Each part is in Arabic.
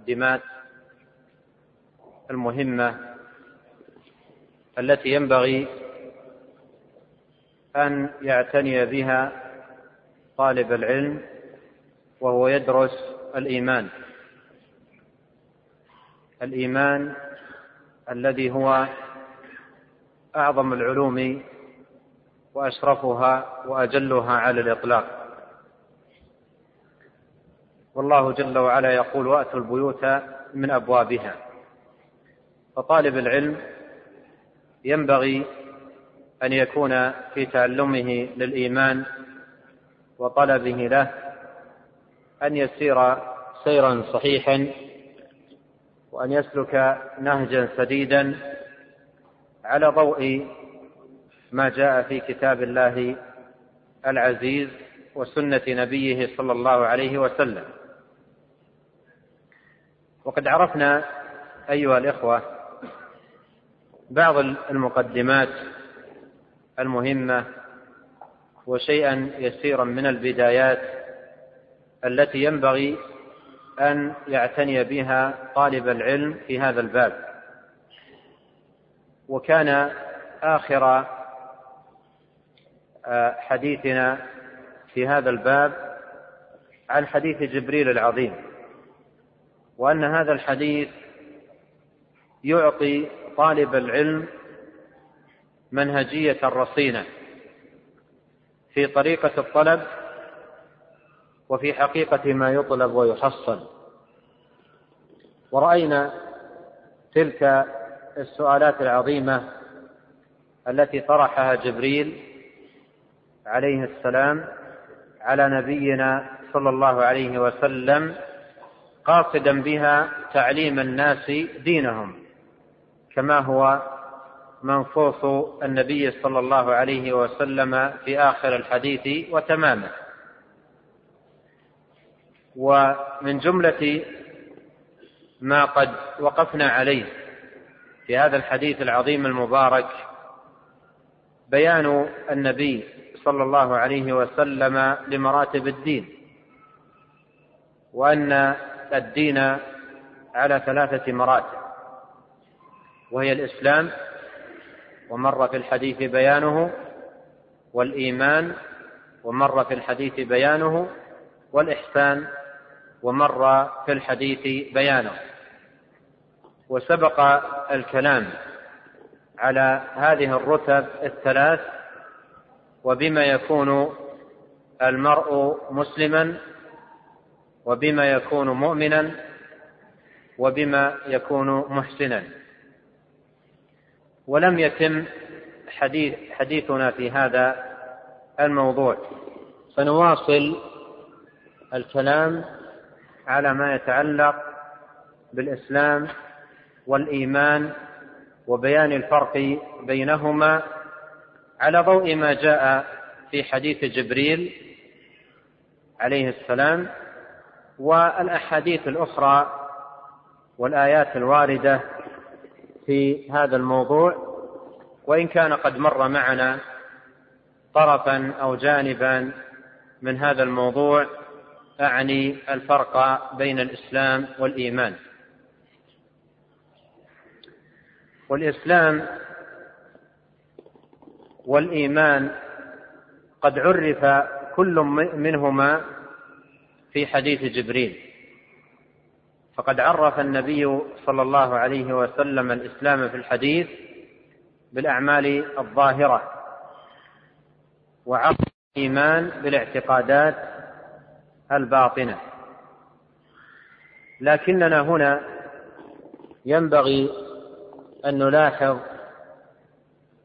المقدمات المهمة التي ينبغي أن يعتني بها طالب العلم وهو يدرس الإيمان. الإيمان الذي هو أعظم العلوم وأشرفها وأجلها على الإطلاق. والله جل وعلا يقول وأتوا البيوت من أبوابها. فطالب العلم ينبغي أن يكون في تعلمه للإيمان وطلبه له أن يسير سيرا صحيحا وأن يسلك نهجا سديدا على ضوء ما جاء في كتاب الله العزيز وسنة نبيه صلى الله عليه وسلم. وقد عرفنا أيها الإخوة بعض المقدمات المهمة وشيئا يسيرا من البدايات التي ينبغي أن يعتني بها طالب العلم في هذا الباب. وكان آخر آه، حديثنا في هذا الباب عن حديث جبريل العظيم. وأن هذا الحديث يعطي طالب العلم منهجية رصينة في طريقة الطلب وفي حقيقة ما يطلب ويحصل. ورأينا تلك السؤالات العظيمة التي طرحها جبريل عليه السلام على نبينا صلى الله عليه وسلم قاصدا بها تعليم الناس دينهم كما هو منصوص النبي صلى الله عليه وسلم في آخر الحديث وتمامه. ومن جملة ما قد وقفنا عليه في هذا الحديث العظيم المبارك بيان النبي صلى الله عليه وسلم لمراتب الدين وأن الدين على ثلاثة مراتب وهي الإسلام ومر في الحديث بيانه والإيمان ومر في الحديث بيانه والإحسان ومر في الحديث بيانه. وسبق الكلام على هذه الرتب الثلاث وبما يكون المرء مسلما وبما يكون مؤمنا وبما يكون محسنا. ولم يتم حديث حديثنا في هذا الموضوع. سنواصل الكلام على ما يتعلق بالإسلام والإيمان وبيان الفرق بينهما على ضوء ما جاء في حديث جبريل عليه السلام. والأحاديث الأخرى والآيات الواردة في هذا الموضوع وإن كان قد مر معنا طرفا أو جانبا من هذا الموضوع أعني الفرق بين الإسلام والإيمان. والإسلام والإيمان قد عرف كل منهما في حديث جبريل. فقد عرف النبي صلى الله عليه وسلم الإسلام في الحديث بالأعمال الظاهرة وعرف الإيمان بالاعتقادات الباطنة. لكننا هنا ينبغي أن نلاحظ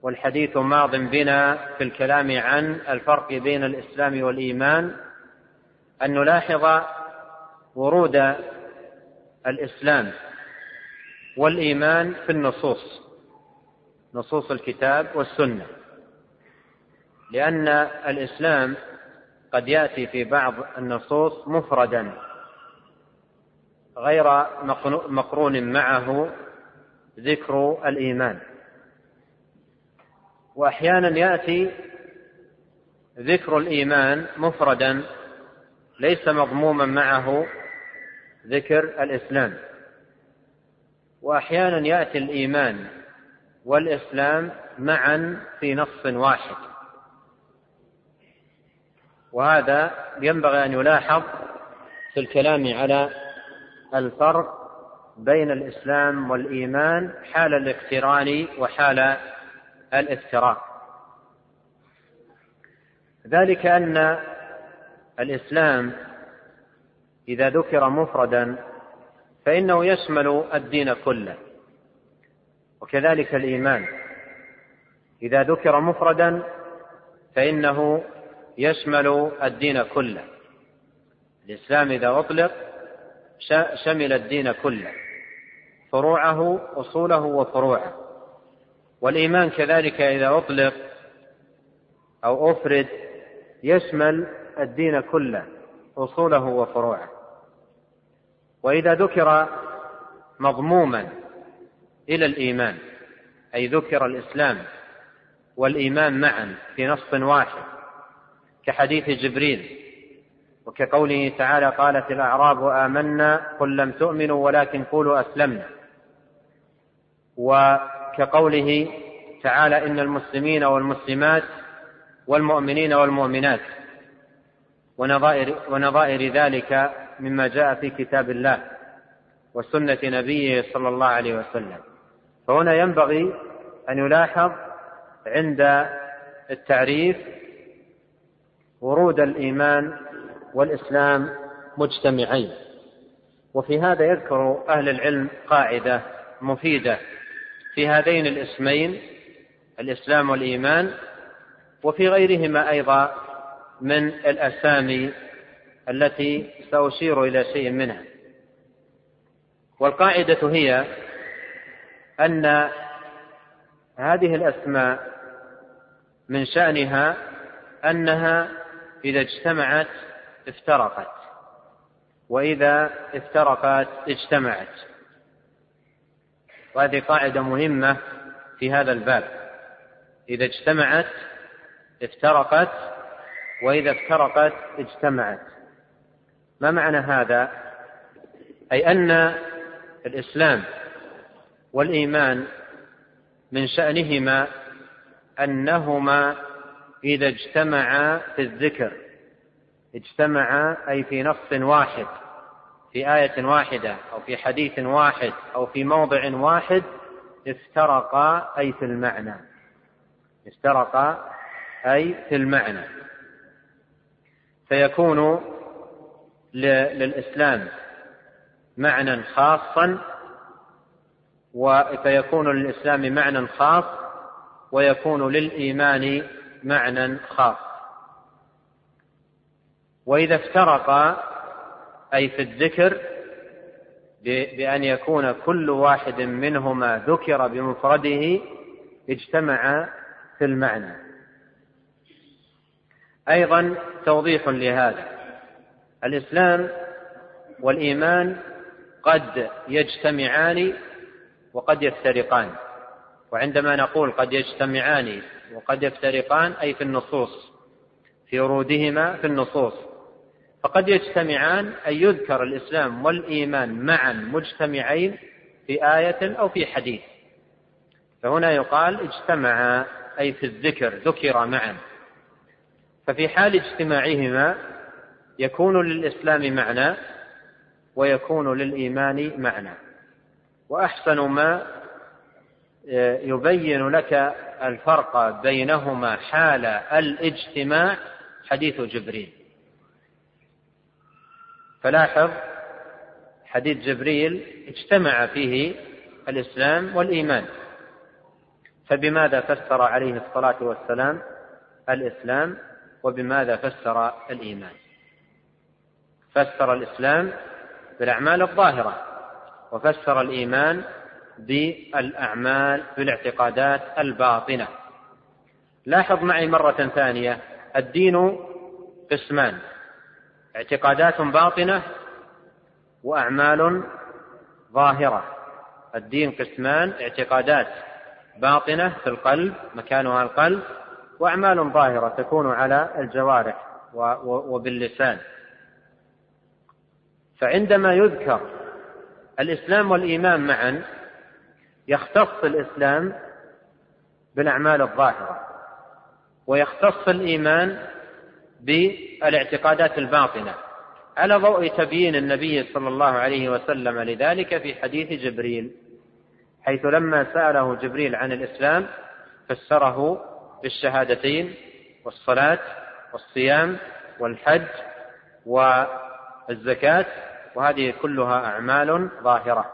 والحديث ماض بنا في الكلام عن الفرق بين الإسلام والإيمان أن نلاحظ ورود الإسلام والإيمان في النصوص نصوص الكتاب والسنة. لأن الإسلام قد يأتي في بعض النصوص مفردا غير مقرون معه ذكر الإيمان. وأحيانا يأتي ذكر الإيمان مفردا ليس مضموما معه ذكر الإسلام. وأحيانا يأتي الإيمان والإسلام معا في نص واحد. وهذا ينبغي أن يلاحظ في الكلام على الفرق بين الإسلام والإيمان حال الاقتران وحال الافتراق ذلك أن الإسلام إذا ذكر مفردا فإنه يشمل الدين كله وكذلك الإيمان. إذا ذكر مفردا فإنه يشمل الدين كله. الإسلام إذا أطلق شمل الدين كله فروعه أصوله وفروعه. والإيمان كذلك إذا أطلق أو أفرد يشمل الدين كله أصوله وفروعه. وإذا ذكر مضموما إلى الإيمان أي ذكر الإسلام والإيمان معا في نص واحد كحديث جبريل وكقوله تعالى قالت الأعراب آمنا قل لم تؤمنوا ولكن قولوا أسلمنا. وكقوله تعالى إن المسلمين والمسلمات والمؤمنين والمؤمنات. ونظائر, ونظائر ذلك مما جاء في كتاب الله وسنة نبيه صلى الله عليه وسلم. فهنا ينبغي أن يلاحظ عند التعريف ورود الإيمان والإسلام مجتمعين. وفي هذا يذكر أهل العلم قاعدة مفيدة. في هذين الاسمين الإسلام والإيمان وفي غيرهما أيضا من الأسامي التي سأشير إلى شيء منها. والقاعدة هي أن هذه الأسماء من شأنها أنها إذا اجتمعت افترقت وإذا افترقت اجتمعت. وهذه قاعدة مهمة في هذا الباب. إذا اجتمعت افترقت وإذا افترقت اجتمعت. ما معنى هذا؟ أي أن الإسلام والإيمان من شأنهما أنهما إذا اجتمعا في الذكر. اجتمعا أي في نص واحد في آية واحدة أو في حديث واحد أو في موضع واحد افترقا أي في المعنى. افترقا أي في المعنى. فيكون للإسلام معنى خاصا فيكون للإسلام معنى خاص ويكون للإيمان معنى خاص. وإذا افترقا أي في الذكر بأن يكون كل واحد منهما ذكر بمفرده اجتمع في المعنى. أيضا توضيح لهذا. الإسلام والإيمان قد يجتمعان وقد يفترقان. وعندما نقول قد يجتمعان وقد يفترقان أي في النصوص في ورودهما في النصوص. فقد يجتمعان أي يذكر الإسلام والإيمان معا مجتمعين في آية أو في حديث. فهنا يقال اجتمعا أي في الذكر ذكر معا. ففي حال اجتماعهما يكون للإسلام معنى ويكون للإيمان معنى. وأحسن ما يبين لك الفرق بينهما حال الاجتماع حديث جبريل. فلاحظ حديث جبريل اجتمع فيه الإسلام والإيمان. فبماذا فسر عليه الصلاة والسلام الإسلام؟ وبماذا فسر الإيمان؟ فسر الإسلام بالأعمال الظاهرة وفسر الإيمان بالأعمال بالاعتقادات الباطنة. لاحظ معي مرة ثانية الدين قسمان اعتقادات باطنة وأعمال ظاهرة. الدين قسمان اعتقادات باطنة في القلب مكانها القلب وأعمال ظاهرة تكون على الجوارح وباللسان. فعندما يذكر الإسلام والإيمان معا يختص الإسلام بالأعمال الظاهرة ويختص الإيمان بالاعتقادات الباطنة. على ضوء تبيين النبي صلى الله عليه وسلم لذلك في حديث جبريل حيث لما سأله جبريل عن الإسلام فسره بالشهادتين والصلاة والصيام والحج والزكاة وهذه كلها أعمال ظاهرة.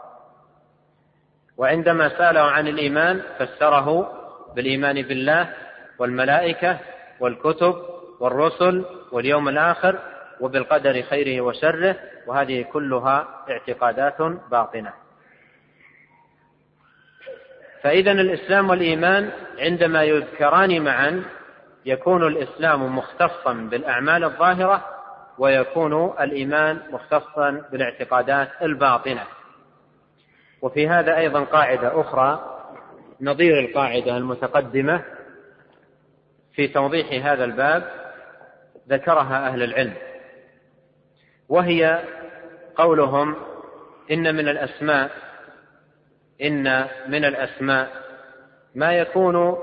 وعندما سأله عن الإيمان فسره بالإيمان بالله والملائكة والكتب والرسل واليوم الآخر وبالقدر خيره وشره وهذه كلها اعتقادات باطنة. فإذا الإسلام والإيمان عندما يذكران معا يكون الإسلام مختصا بالأعمال الظاهرة ويكون الإيمان مختصا بالاعتقادات الباطنة. وفي هذا أيضا قاعدة أخرى نظير القاعدة المتقدمة في توضيح هذا الباب ذكرها أهل العلم. وهي قولهم إن من الأسماء إن من الأسماء ما يكون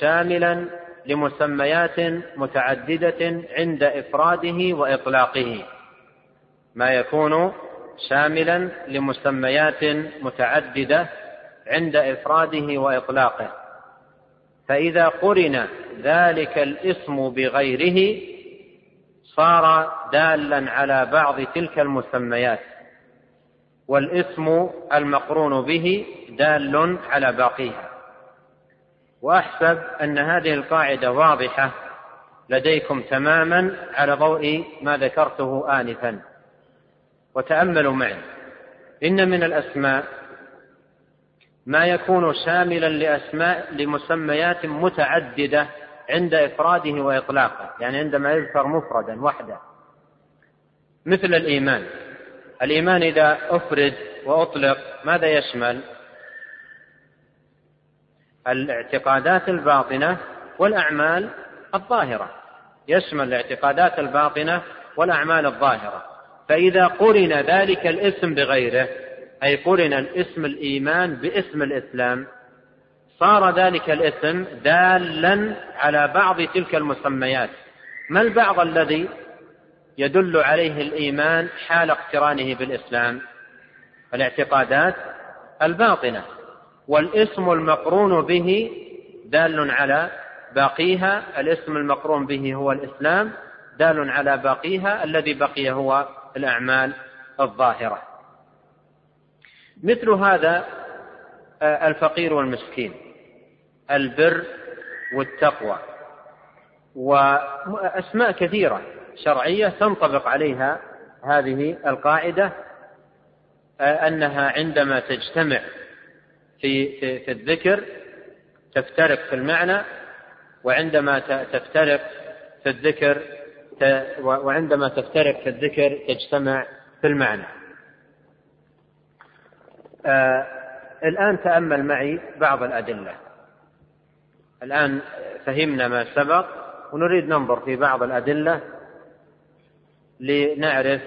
شاملا لمسميات متعددة عند إفراده وإطلاقه. ما يكون شاملا لمسميات متعددة عند إفراده وإطلاقه. فإذا قرن ذلك الاسم بغيره صار دالا على بعض تلك المسميات. والاسم المقرون به دال على باقيها. وأحسب أن هذه القاعدة واضحة لديكم تماما على ضوء ما ذكرته انفا. وتأملوا معي. إن من الأسماء ما يكون شاملا لأسماء لمسميات متعددة عند إفراده وإطلاقه يعني عندما يذكر مفردا وحده. مثل الإيمان. الإيمان إذا أفرد وأطلق ماذا يشمل؟ الاعتقادات الباطنة والأعمال الظاهرة. يشمل الاعتقادات الباطنة والأعمال الظاهرة. فإذا قرن ذلك الاسم بغيره أي قرن الاسم الإيمان باسم الإسلام صار ذلك الاسم دالا على بعض تلك المسميات. ما البعض الذي يدل عليه الإيمان حال اقترانه بالإسلام. الاعتقادات الباطنة والإسم المقرون به دال على باقيها الإسم المقرون به هو الإسلام دال على باقيها الذي بقي هو الأعمال الظاهرة. مثل هذا آه، الفقير والمسكين البر والتقوى وأسماء كثيرة. شرعية تنطبق عليها هذه القاعدة آه، أنها عندما تجتمع في في, في الذكر تفترق في المعنى وعندما تفترق في الذكر وعندما تفترق في الذكر تجتمع في المعنى. آه الآن تأمل معي بعض الأدلة. الآن فهمنا ما سبق ونريد ننظر في بعض الأدلة لنعرف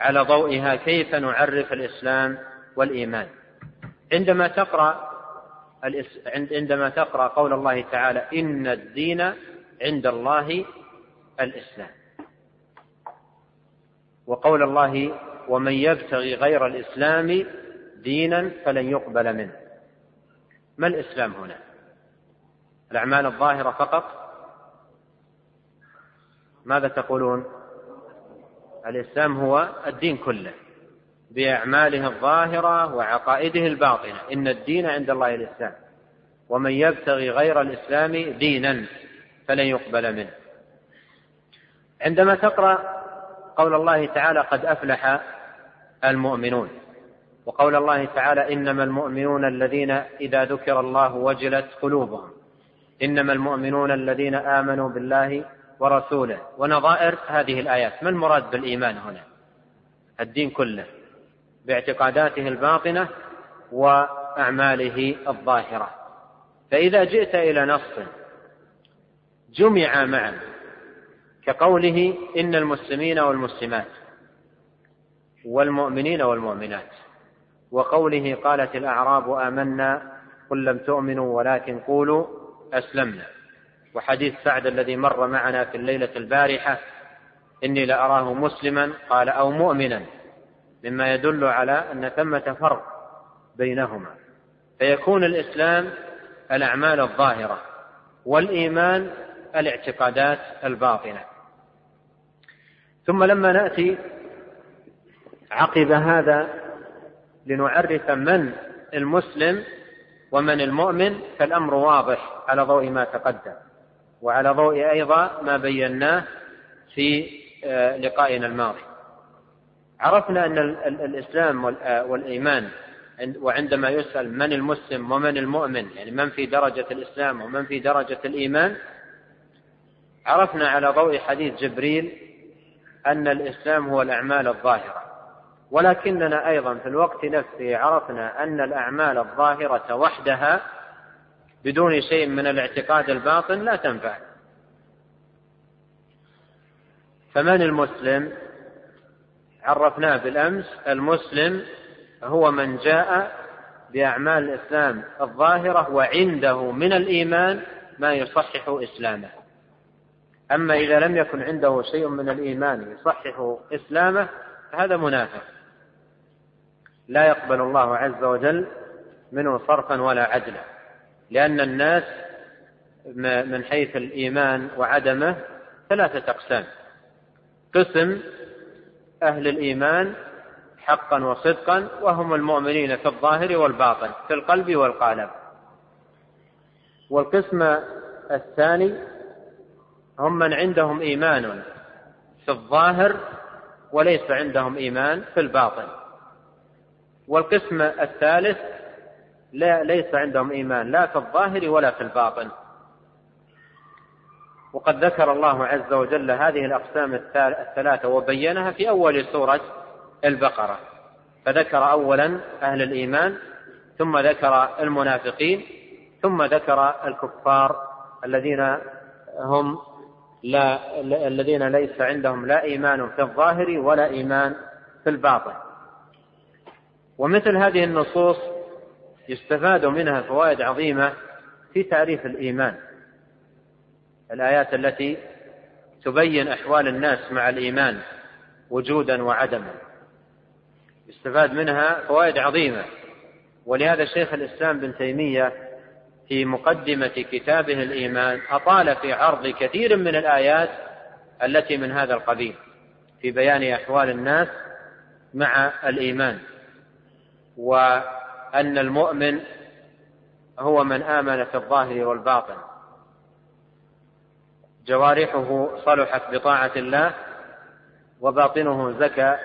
على ضوئها كيف نعرف الإسلام والإيمان. عندما تقرأ عندما تقرأ قول الله تعالى إن الدين عند الله الإسلام. وقول الله ومن يبتغي غير الإسلام دينا فلن يقبل منه. ما الإسلام هنا؟ الأعمال الظاهرة فقط؟ ماذا تقولون؟ الإسلام هو الدين كله بأعماله الظاهرة وعقائده الباطنة. إن الدين عند الله الإسلام ومن يبتغي غير الإسلام دينا فلن يقبل منه. عندما تقرأ قول الله تعالى قد أفلح المؤمنون وقول الله تعالى إنما المؤمنون الذين إذا ذكر الله وجلت قلوبهم إنما المؤمنون الذين آمنوا بالله ورسوله ونظائر هذه الآيات. ما المراد بالإيمان هنا؟ الدين كله باعتقاداته الباطنة وأعماله الظاهرة. فإذا جئت إلى نص جمع معا كقوله إن المسلمين والمسلمات والمؤمنين والمؤمنات وقوله قالت الأعراب آمنا قل لم تؤمنوا ولكن قولوا أسلمنا. وحديث سعد الذي مر معنا في الليلة البارحة إني لأراه مسلما قال أو مؤمنا مما يدل على أن ثمة فرق بينهما. فيكون الإسلام الأعمال الظاهرة والإيمان الاعتقادات الباطنة. ثم لما نأتي عقب هذا لنعرف من المسلم ومن المؤمن فالأمر واضح على ضوء ما تقدم. وعلى ضوء أيضا ما بيناه في آه، لقائنا الماضي. عرفنا أن الإسلام والإيمان وعندما يسأل من المسلم ومن المؤمن يعني من في درجة الإسلام ومن في درجة الإيمان عرفنا على ضوء حديث جبريل أن الإسلام هو الأعمال الظاهرة. ولكننا أيضا في الوقت نفسه عرفنا أن الأعمال الظاهرة وحدها بدون شيء من الاعتقاد الباطن لا تنفع. فمن المسلم؟ عرفناه بالأمس المسلم هو من جاء بأعمال الإسلام الظاهرة وعنده من الإيمان ما يصحح إسلامه. أما إذا لم يكن عنده شيء من الإيمان يصحح إسلامه فهذا منافق. لا يقبل الله عز وجل منه صرفا ولا عدلا. لأن الناس من حيث الإيمان وعدمه ثلاثة أقسام. قسم أهل الإيمان حقا وصدقا وهم المؤمنين في الظاهر والباطن في القلب والقالب. والقسم الثاني هم من عندهم إيمان في الظاهر وليس عندهم إيمان في الباطن. والقسم الثالث لا ليس عندهم إيمان لا في الظاهر ولا في الباطن. وقد ذكر الله عز وجل هذه الأقسام الثلاثة وبينها في أول سورة البقرة. فذكر أولا أهل الإيمان ثم ذكر المنافقين ثم ذكر الكفار الذين هم لا الذين ليس عندهم لا إيمان في الظاهر ولا إيمان في الباطن. ومثل هذه النصوص يستفاد منها فوائد عظيمة في تعريف الإيمان. الآيات التي تبين أحوال الناس مع الإيمان وجودا وعدما. يستفاد منها فوائد عظيمة. ولهذا شيخ الإسلام بن تيمية في مقدمة كتابه الإيمان أطال في عرض كثير من الآيات التي من هذا القبيل في بيان أحوال الناس مع الإيمان. وأن المؤمن هو من آمن في الظاهر والباطن. جوارحه صلحت بطاعة الله وباطنه زكى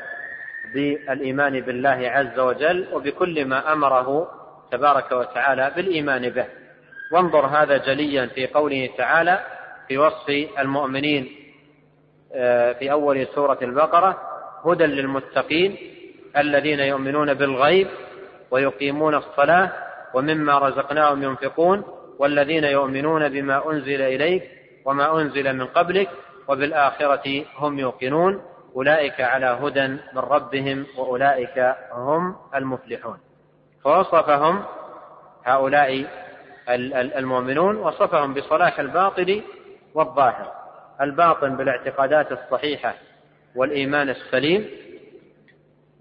بالإيمان بالله عز وجل وبكل ما أمره تبارك وتعالى بالإيمان به. وانظر هذا جليا في قوله تعالى في وصف المؤمنين آه، في أول سورة البقرة هدى للمتقين الذين يؤمنون بالغيب ويقيمون الصلاة ومما رزقناهم ينفقون والذين يؤمنون بما أنزل إليك وما أنزل من قبلك وبالآخرة هم يوقنون أولئك على هدى من ربهم وأولئك هم المفلحون. فوصفهم هؤلاء المؤمنون وصفهم بصلاح الباطن والظاهر. الباطن بالاعتقادات الصحيحة والإيمان السليم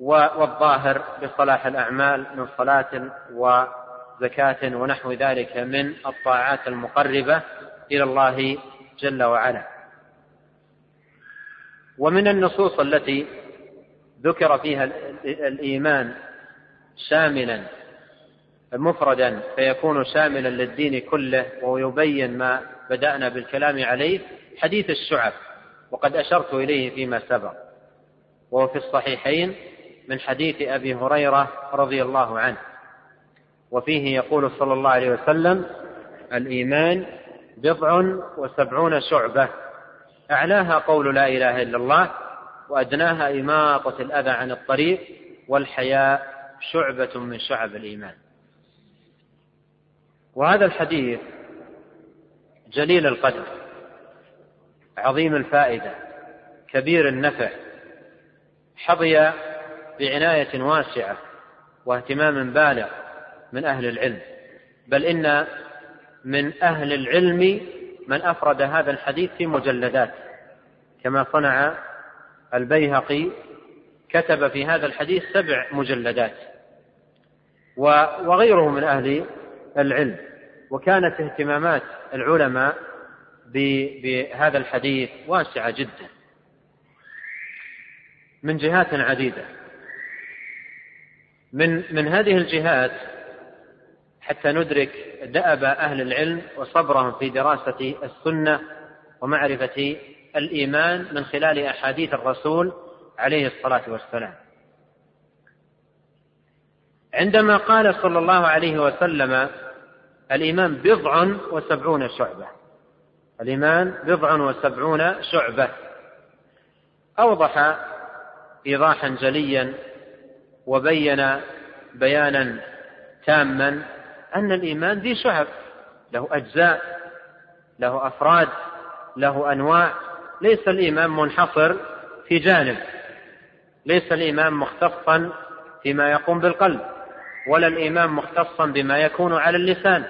والظاهر بصلاح الأعمال من صلاة وزكاة ونحو ذلك من الطاعات المقربة إلى الله جل وعلا. ومن النصوص التي ذكر فيها الإيمان شاملا مفردا فيكون شاملا للدين كله ويبين ما بدأنا بالكلام عليه حديث الشعب وقد أشرت إليه فيما سبق وهو في الصحيحين من حديث أبي هريرة رضي الله عنه. وفيه يقول صلى الله عليه وسلم الإيمان بضع وسبعون شعبة. أعلاها قول لا إله إلا الله وأدناها إماطة الأذى عن الطريق والحياء شعبة من شعب الإيمان. وهذا الحديث جليل القدر عظيم الفائدة كبير النفع حظي بعناية واسعة واهتمام بالغ من أهل العلم. بل إن من أهل العلم من أفرد هذا الحديث في مجلدات. كما صنع البيهقي كتب في هذا الحديث سبع مجلدات. وغيره من أهل العلم. وكانت اهتمامات العلماء بهذا الحديث واسعة جدا. من جهات عديدة. من من هذه الجهات حتى ندرك دأب أهل العلم وصبرهم في دراسة السنة ومعرفة الإيمان من خلال أحاديث الرسول عليه الصلاة والسلام. عندما قال صلى الله عليه وسلم الإيمان بضع وسبعون شعبة. الإيمان بضع وسبعون شعبة. أوضح إيضاحا جليا وبين بيانا تاما أن الإيمان ذي شعب له أجزاء له أفراد له أنواع. ليس الإيمان منحصر في جانب ليس الإيمان مختصا فيما يقوم بالقلب ولا الإيمان مختصا بما يكون على اللسان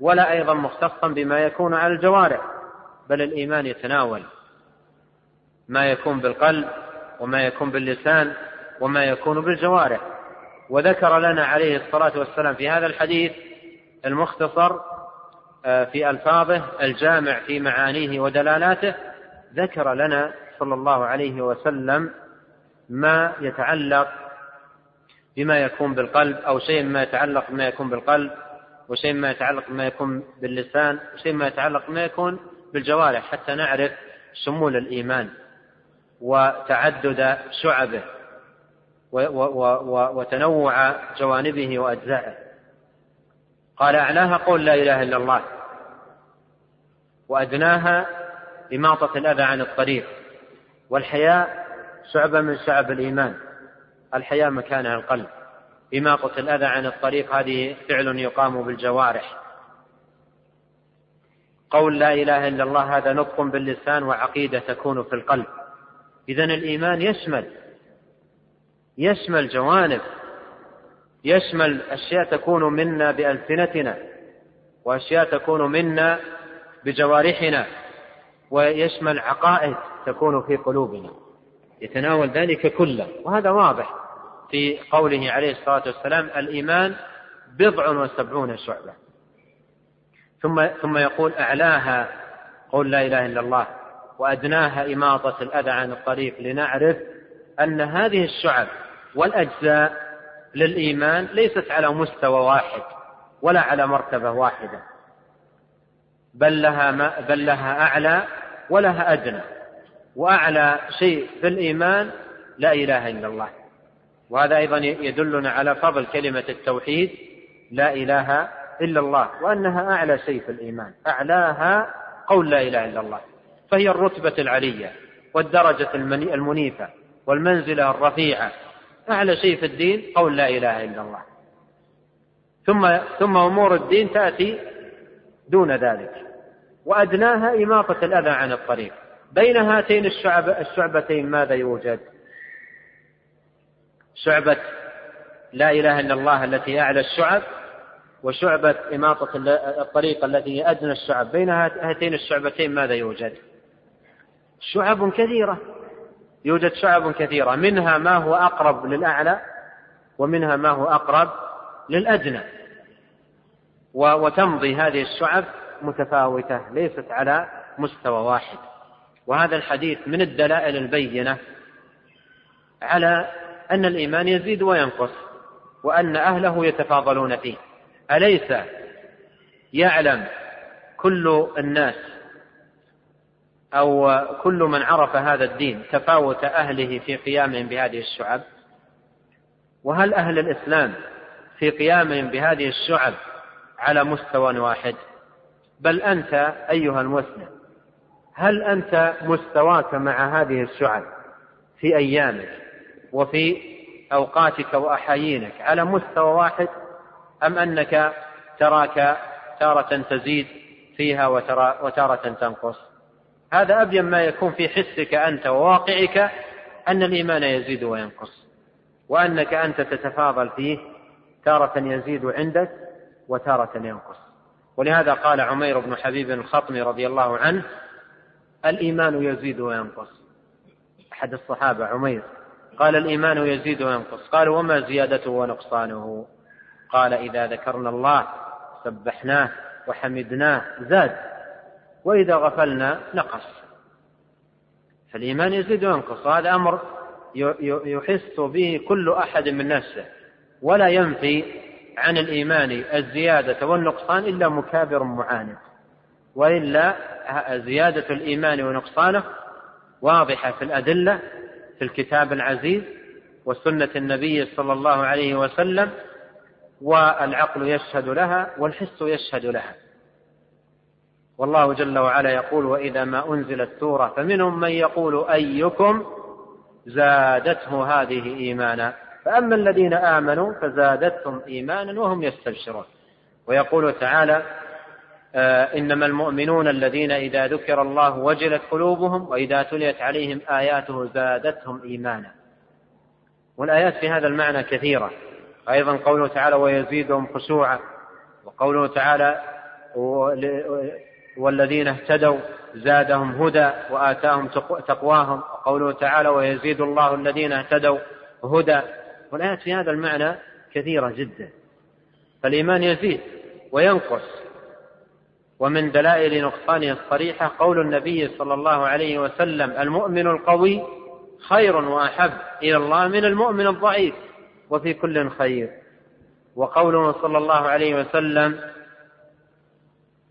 ولا أيضا مختصا بما يكون على الجوارح بل الإيمان يتناول ما يكون بالقلب وما يكون باللسان. وما يكون بالجوارح. وذكر لنا عليه الصلاة والسلام في هذا الحديث المختصر آه، في ألفاظه الجامع في معانيه ودلالاته ذكر لنا صلى الله عليه وسلم ما يتعلق بما يكون بالقلب أو شيء ما يتعلق بما يكون بالقلب وشيء ما يتعلق بما يكون باللسان وشيء ما يتعلق بما يكون بالجوارح حتى نعرف شمول الإيمان وتعدد شعبه. وتنوع جوانبه وأجزائه. قال أعلاها قول لا إله إلا الله. وأدناها إماطة الأذى عن الطريق. والحياء شعبة من شعب الإيمان. الحياء مكانها القلب. إماطة الأذى عن الطريق هذه فعل يقام بالجوارح. قول لا إله إلا الله هذا نطق باللسان وعقيدة تكون في القلب. إذا الإيمان يشمل يشمل جوانب يشمل أشياء تكون منا بألسنتنا وأشياء تكون منا بجوارحنا ويشمل عقائد تكون في قلوبنا. يتناول ذلك كله. وهذا واضح في قوله عليه الصلاة والسلام الإيمان بضع وسبعون شعبة. ثم ثم يقول أعلاها قول لا إله إلا الله وأدناها إماطة الأذى عن الطريق لنعرف أن هذه الشعب والأجزاء للإيمان ليست على مستوى واحد ولا على مرتبة واحدة. بل لها ما بل لها أعلى ولها أدنى. وأعلى شيء في الإيمان لا إله إلا الله. وهذا أيضا يدلنا على فضل كلمة التوحيد لا إله إلا الله وأنها أعلى شيء في الإيمان. أعلاها قول لا إله إلا الله. فهي الرتبة العلية والدرجة المنيفة. والمنزلة الرفيعة. أعلى شيء في الدين قول لا إله إلا الله. ثم ثم أمور الدين تأتي دون ذلك. وأدناها إماطة الأذى عن الطريق. بين هاتين الشعب الشعبتين ماذا يوجد؟ شعبة لا إله إلا الله التي أعلى الشعب وشعبة إماطة الطريق التي هي أدنى الشعب. بين هاتين الشعبتين ماذا يوجد؟ شعب كثيرة. يوجد شعب كثيرة. منها ما هو أقرب للأعلى ومنها ما هو أقرب للأدنى وتمضي هذه الشعب متفاوتة ليست على مستوى واحد. وهذا الحديث من الدلائل البينة على أن الإيمان يزيد وينقص وأن أهله يتفاضلون فيه. أليس يعلم كل الناس أو كل من عرف هذا الدين تفاوت أهله في قيامهم بهذه الشعب. وهل أهل الإسلام في قيامهم بهذه الشعب على مستوى واحد؟ بل أنت أيها المسلم هل أنت مستواك مع هذه الشعب في أيامك وفي أوقاتك وأحايينك على مستوى واحد أم أنك تراك تارة تزيد فيها وتارة تنقص؟ هذا أبين ما يكون في حسك أنت وواقعك أن الإيمان يزيد وينقص وأنك أنت تتفاضل فيه تارة يزيد عندك وتارة ينقص. ولهذا قال عمير بن حبيب الخطمي رضي الله عنه الإيمان يزيد وينقص. أحد الصحابة عمير قال الإيمان يزيد وينقص. قال وما زيادته ونقصانه؟ قال إذا ذكرنا الله سبحناه وحمدناه زاد. وإذا غفلنا نقص. فالإيمان يزيد وينقص وهذا أمر يحس به كل أحد من نفسه ولا ينفي عن الإيمان الزيادة والنقصان إلا مكابر معاند وإلا زيادة الإيمان ونقصانه واضحة في الأدلة في الكتاب العزيز وسنة النبي صلى الله عليه وسلم والعقل يشهد لها والحس يشهد لها. والله جل وعلا يقول وإذا ما أنزلت سورة فمنهم من يقول أيكم زادته هذه إيمانا فأما الذين آمنوا فزادتهم إيمانا وهم يستبشرون ويقول تعالى آه إنما المؤمنون الذين إذا ذكر الله وجلت قلوبهم وإذا تليت عليهم آياته زادتهم إيمانا. والآيات في هذا المعنى كثيرة. أيضا قوله تعالى ويزيدهم خشوعا وقوله تعالى والذين اهتدوا زادهم هدى وآتاهم تقواهم. وقوله تعالى ويزيد الله الذين اهتدوا هدى. والآيات في هذا المعنى كثيرة جدا. فالإيمان يزيد وينقص. ومن دلائل نقصانه الصريحة قول النبي صلى الله عليه وسلم المؤمن القوي خير وأحب إلى الله من المؤمن الضعيف. وفي كل خير. وقوله صلى الله عليه وسلم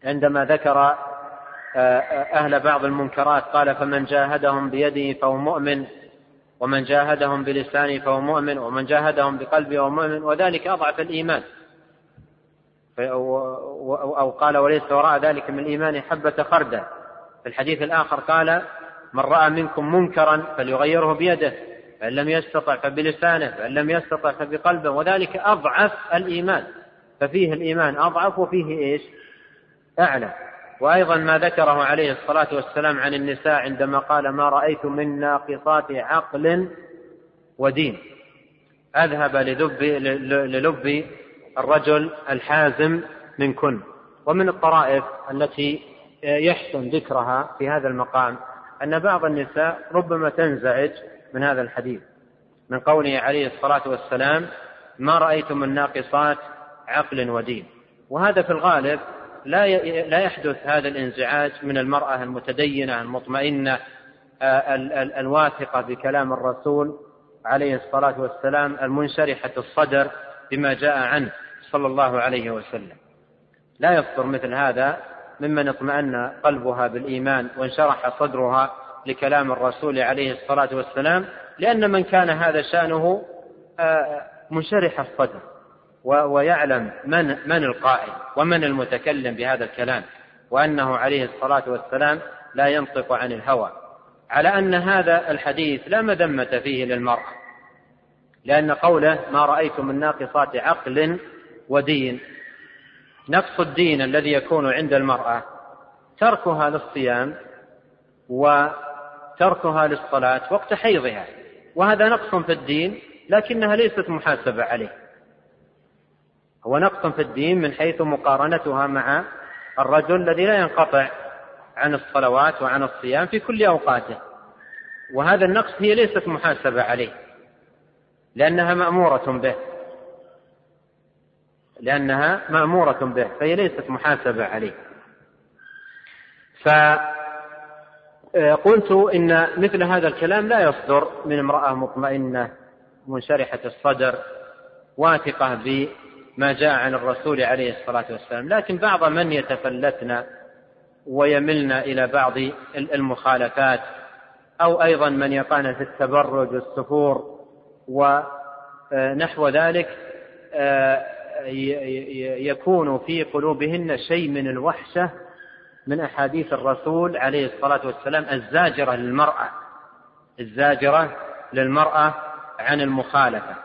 عندما ذكر آه، أهل بعض المنكرات قال فمن جاهدهم بيده فهو مؤمن ومن جاهدهم بلسانه فهو مؤمن ومن جاهدهم بقلبه فهو مؤمن. وذلك أضعف الإيمان. أو قال وليس وراء ذلك من الإيمان حبة خردة في الحديث الآخر قال من رأى منكم منكرا فليغيره بيده فإن لم يستطع فبلسانه فإن لم يستطع فبقلبه. وذلك أضعف الإيمان. ففيه الإيمان أضعف وفيه إيش؟ أعلى. وأيضا ما ذكره عليه الصلاة والسلام عن النساء عندما قال ما رأيت من ناقصات عقل ودين. أذهب للب, للب الرجل الحازم منكن. ومن الطرائف التي يحسن ذكرها في هذا المقام أن بعض النساء ربما تنزعج من هذا الحديث. من قوله عليه الصلاة والسلام ما رأيت من ناقصات عقل ودين. وهذا في الغالب لا لا يحدث هذا الانزعاج من المرأة المتدينة المطمئنة الواثقة بكلام الرسول عليه الصلاة والسلام المنشرحة الصدر بما جاء عنه صلى الله عليه وسلم. لا يصدر مثل هذا ممن اطمأن قلبها بالإيمان وانشرح صدرها لكلام الرسول عليه الصلاة والسلام لأن من كان هذا شأنه منشرح الصدر. ويعلم من من القائل ومن المتكلم بهذا الكلام وأنه عليه الصلاة والسلام لا ينطق عن الهوى. على أن هذا الحديث لا مذمة فيه للمراه لأن قوله ما رايت من ناقصات عقل ودين نقص الدين الذي يكون عند المرأة تركها للصيام وتركها للصلاة وقت حيضها وهذا نقص في الدين لكنها ليست محاسبة عليه. هو نقص في الدين من حيث مقارنتها مع الرجل الذي لا ينقطع عن الصلوات وعن الصيام في كل أوقاته. وهذا النقص هي ليست محاسبة عليه لأنها مأمورة به. لأنها مأمورة به فهي ليست محاسبة عليه. فقلت إن مثل هذا الكلام لا يصدر من امرأة مطمئنة منشرحة الصدر واثقة ما جاء عن الرسول عليه الصلاة والسلام لكن بعض من يتفلتن ويملن إلى بعض المخالفات أو أيضا من يقعن في التبرج والسفور ونحو ذلك يكون في قلوبهن شيء من الوحشة من أحاديث الرسول عليه الصلاة والسلام الزاجرة للمرأة الزاجرة للمرأة عن المخالفة.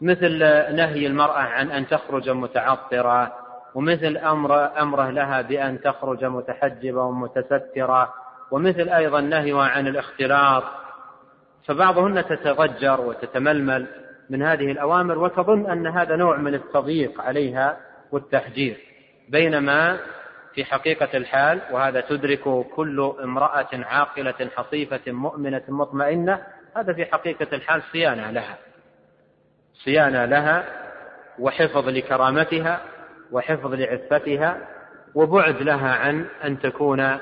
مثل نهي المرأة عن أن تخرج متعطرة ومثل أمر أمره لها بأن تخرج متحجبة ومتسترة ومثل أيضا نهيها عن الاختلاط. فبعضهن تتضجر وتتململ من هذه الأوامر وتظن أن هذا نوع من التضييق عليها والتحجير. بينما في حقيقة الحال وهذا تدرك كل امرأة عاقلة حصيفة مؤمنة مطمئنة هذا في حقيقة الحال صيانة لها. صيانة لها وحفظ لكرامتها وحفظ لعفتها وبعد لها عن أن تكون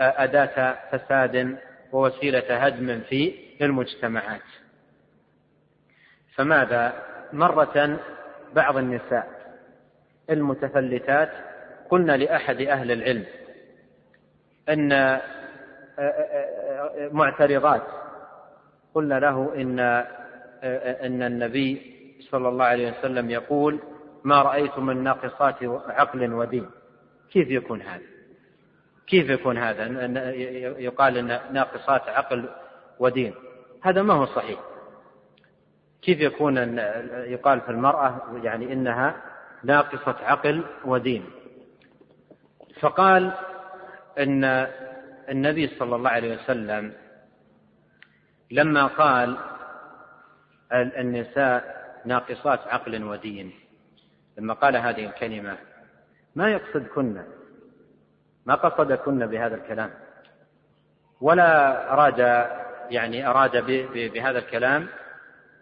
أداة فساد ووسيلة هدم في المجتمعات. فماذا؟ مرة بعض النساء المتفلتات قلنا لأحد أهل العلم أن معترضات قلنا له إن أن النبي صلى الله عليه وسلم يقول ما رأيت من ناقصات عقل ودين. كيف يكون هذا؟ كيف يكون هذا؟ يقال أن ناقصات عقل ودين. هذا ما هو صحيح. كيف يكون أن يقال في المرأة يعني إنها ناقصة عقل ودين؟ فقال أن النبي صلى الله عليه وسلم لما قال النساء ناقصات عقل ودين. لما قال هذه الكلمة ما يقصدكن ما قصدكن بهذا الكلام؟ ولا أراد يعني أراد بهذا الكلام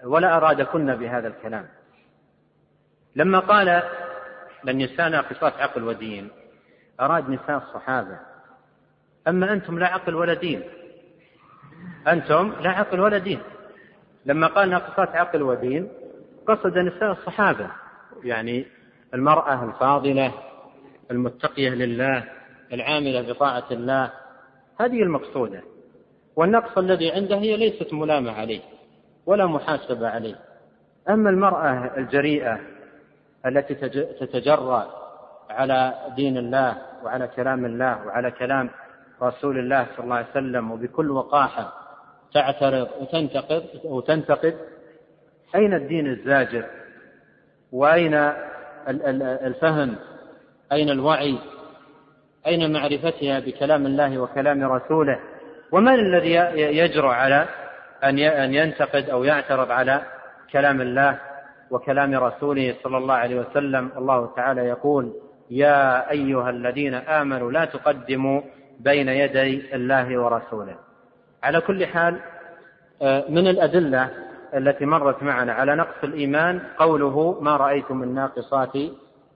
ولا أرادكن بهذا الكلام. لما قال للنساء ناقصات عقل ودين أراد نساء الصحابة أما أنتم لا عقل ولا دين. أنتم لا عقل ولا دين. لما قال ناقصات عقل ودين قصد نساء الصحابة يعني المرأة الفاضلة المتقية لله العاملة بطاعة الله هذه المقصودة. والنقص الذي عنده هي ليست ملامة عليه ولا محاسبة عليه. أما المرأة الجريئة التي تتجرأ على دين الله وعلى كلام الله وعلى كلام رسول الله صلى الله عليه وسلم وبكل وقاحة تعترض وتنتقد. وتنتقد. أين الدين الزاجر؟ وأين الفهم؟ أين الوعي؟ أين معرفتها بكلام الله وكلام رسوله؟ ومن الذي يجرؤ على أن ينتقد أو يعترض على كلام الله وكلام رسوله صلى الله عليه وسلم؟ الله تعالى يقول يا أيها الذين آمنوا لا تقدموا بين يدي الله ورسوله. على كل حال آه، من الأدلة التي مرت معنا على نقص الإيمان قوله ما رأيت من ناقصات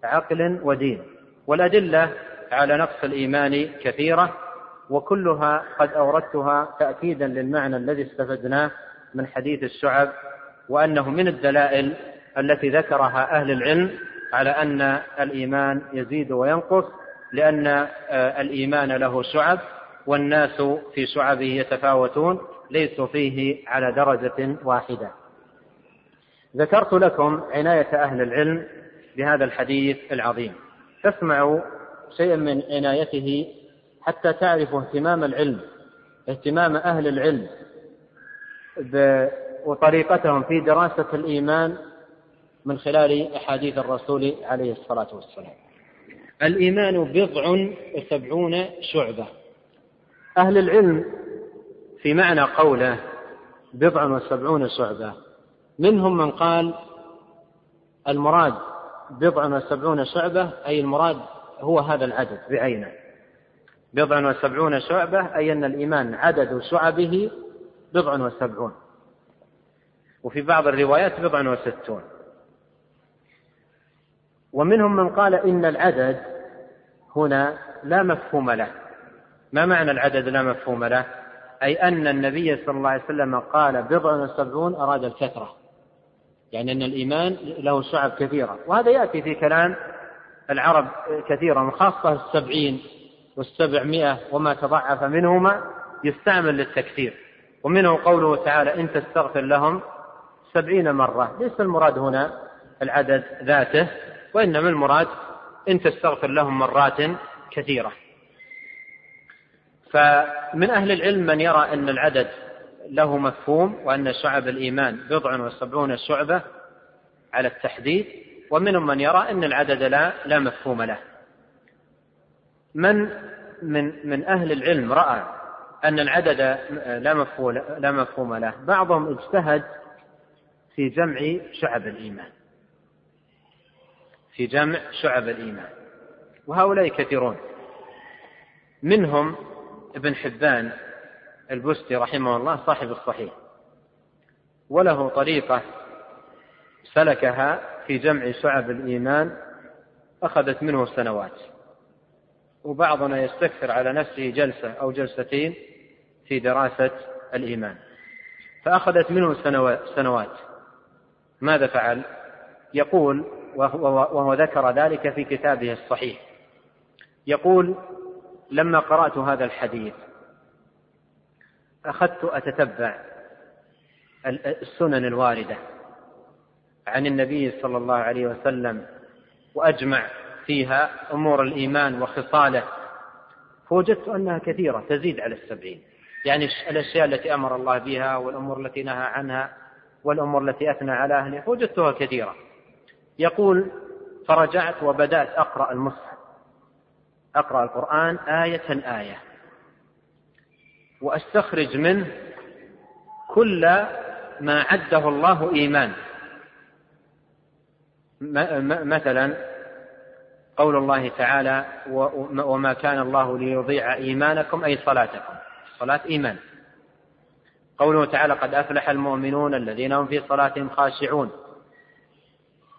عقل ودين والأدلة على نقص الإيمان كثيرة وكلها قد أوردتها تأكيدا للمعنى الذي استفدناه من حديث الشعب وأنه من الدلائل التي ذكرها أهل العلم على أن الإيمان يزيد وينقص لأن آه، الإيمان له شعب والناس في شعبه يتفاوتون ليسوا فيه على درجة واحدة. ذكرت لكم عناية أهل العلم بهذا الحديث العظيم. تسمعوا شيئا من عنايته حتى تعرفوا اهتمام العلم اهتمام أهل العلم وطريقتهم في دراسة الإيمان من خلال أحاديث الرسول عليه الصلاة والسلام. الإيمان بضع وسبعون شعبة. أهل العلم. في معنى قوله بضع وسبعون شعبة منهم من قال المراد بضع وسبعون شعبة أي المراد هو هذا العدد بعينه. بضع وسبعون شعبة أي أن الإيمان عدد شعبه بضع وسبعون. وفي بعض الروايات بضع وستون. ومنهم من قال إن العدد هنا لا مفهوم له. ما معنى العدد لا مفهوم له؟ أي أن النبي صلى الله عليه وسلم قال بضع وسبعون أراد الكثرة. يعني أن الإيمان له شعب كثيرة. وهذا يأتي في كلام العرب كثيرا خاصة السبعين والسبعمائة وما تضعف منهما يستعمل للتكثير. ومنه قوله تعالى إن تستغفر لهم سبعين مرة. ليس المراد هنا العدد ذاته وإنما المراد إن تستغفر لهم مرات كثيرة. فمن أهل العلم من يرى أن العدد له مفهوم وأن شعب الإيمان بضع وسبعون شعبة على التحديد ومنهم من يرى أن العدد لا لا مفهوم له. من من من أهل العلم رأى أن العدد لا مفهوم لا مفهوم له بعضهم اجتهد في جمع شعب الإيمان. في جمع شعب الإيمان. وهؤلاء كثيرون. منهم ابن حبان البستي رحمه الله صاحب الصحيح. وله طريقة سلكها في جمع شعب الإيمان أخذت منه سنوات. وبعضنا يستكثر على نفسه جلسة أو جلستين في دراسة الإيمان. فأخذت منه سنوات. ماذا فعل؟ يقول وهو ذكر ذلك في كتابه الصحيح. يقول لما قرأت هذا الحديث أخذت أتتبع السنن الواردة عن النبي صلى الله عليه وسلم وأجمع فيها أمور الإيمان وخصاله. فوجدت أنها كثيرة تزيد على السبعين. يعني الأشياء التي أمر الله بها والأمور التي نهى عنها والأمور التي أثنى على أهله وجدتها كثيرة. يقول فرجعت وبدأت أقرأ المصحف أقرأ القرآن آية آية. وأستخرج منه كل ما عده الله إيمان. مثلا قول الله تعالى وما كان الله ليضيع إيمانكم أي صلاتكم. الصلاة إيمان. قوله تعالى قد أفلح المؤمنون الذين هم في صلاتهم خاشعون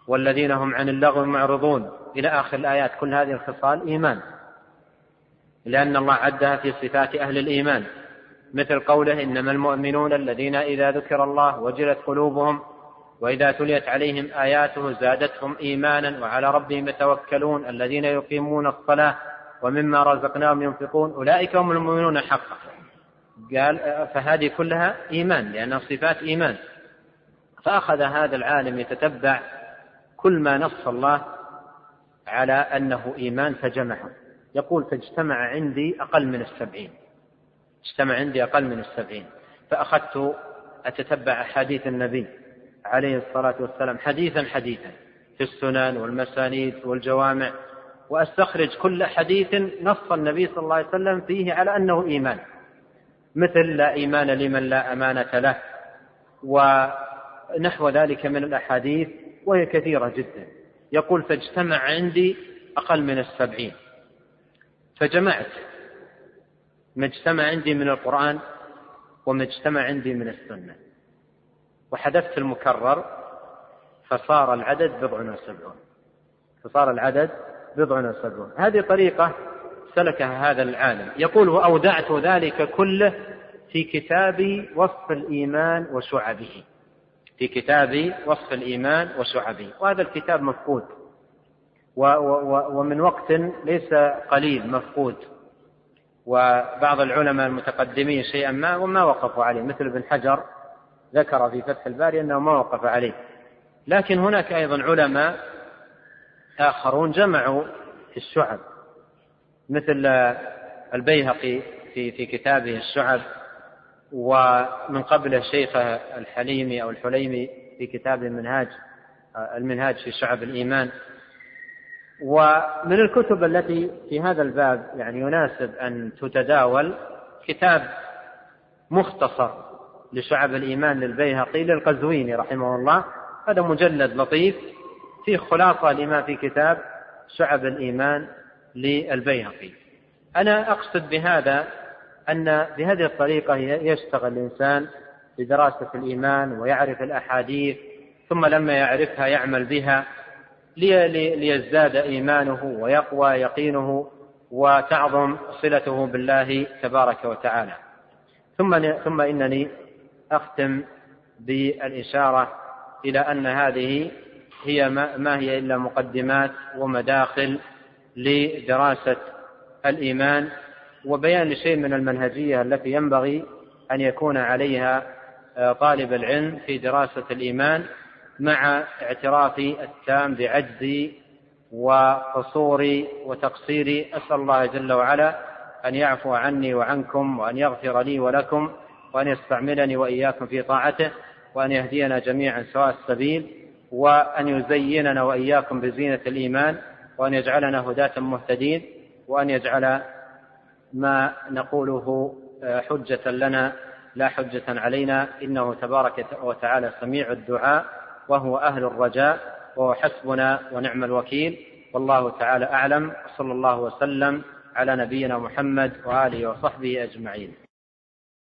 والذين هم عن اللغو معرضون. إلى آخر الآيات كل هذه الخصال إيمان. لأن الله عدها في صفات أهل الإيمان. مثل قوله إنما المؤمنون الذين إذا ذكر الله وجلت قلوبهم وإذا تليت عليهم آياته زادتهم إيمانا وعلى ربهم يتوكلون الذين يقيمون الصلاة ومما رزقناهم ينفقون أولئك هم المؤمنون حقا. قال فهذه كلها إيمان لأنها صفات إيمان. فأخذ هذا العالم يتتبع كل ما نص الله على أنه إيمان فجمعه. يقول فاجتمع عندي أقل من السبعين. اجتمع عندي أقل من السبعين. فأخذت أتتبع أحاديث النبي عليه الصلاة والسلام حديثا حديثا في السنن والمسانيد والجوامع وأستخرج كل حديث نص النبي صلى الله عليه وسلم فيه على أنه إيمان. مثل لا إيمان لمن لا أمانة له ونحو ذلك من الأحاديث وهي كثيرة جدا. يقول فاجتمع عندي أقل من السبعين. فجمعت. ما اجتمع عندي من القرآن وما اجتمع عندي من السنة. وحذفت المكرر فصار العدد بضع وسبعون. فصار العدد بضع وسبعون. هذه طريقة سلكها هذا العالم. يقول وأودعت ذلك كله في كتاب وصف الإيمان وشعبه. في كتاب وصف الإيمان وشعبه. وهذا الكتاب مفقود. ومن وقت ليس قليل مفقود. وبعض العلماء المتقدمين شيئا ما وما وقفوا عليه. مثل ابن حجر ذكر في فتح الباري أنه ما وقف عليه. لكن هناك أيضا علماء آخرون جمعوا في الشعب. مثل البيهقي في في كتابه الشعب ومن قبله الشيخ الحليمي أو الحليمي في كتاب المنهاج المنهاج في شعب الإيمان. ومن الكتب التي في هذا الباب يعني يناسب أن تتداول كتاب مختصر لشعب الإيمان للبيهقي للقزويني رحمه الله. هذا مجلد لطيف فيه خلاصة لما في كتاب شعب الإيمان للبيهقي. أنا أقصد بهذا أن بهذه الطريقة يشتغل الإنسان بدراسة الإيمان ويعرف الأحاديث ثم لما يعرفها يعمل بها. ليزداد إيمانه ويقوى يقينه وتعظم صلته بالله تبارك وتعالى. ثم ثم إنني أختم بالإشارة إلى أن هذه هي ما هي إلا مقدمات ومداخل لدراسة الإيمان وبيان لشيء من المنهجية التي ينبغي أن يكون عليها آه، طالب العلم في دراسة الإيمان مع اعترافي التام بعجزي وقصوري وتقصيري أسأل الله جل وعلا أن يعفو عني وعنكم وأن يغفر لي ولكم وأن يستعملني وإياكم في طاعته وأن يهدينا جميعا سواء السبيل وأن يزيننا وإياكم بزينة الإيمان وأن يجعلنا هداة مهتدين وأن يجعل ما نقوله حجة لنا لا حجة علينا. إنه تبارك وتعالى سميع الدعاء. وهو أهل الرجاء وهو حسبنا ونعم الوكيل. والله تعالى أعلم وصلى الله وسلم على نبينا محمد وآله وصحبه أجمعين.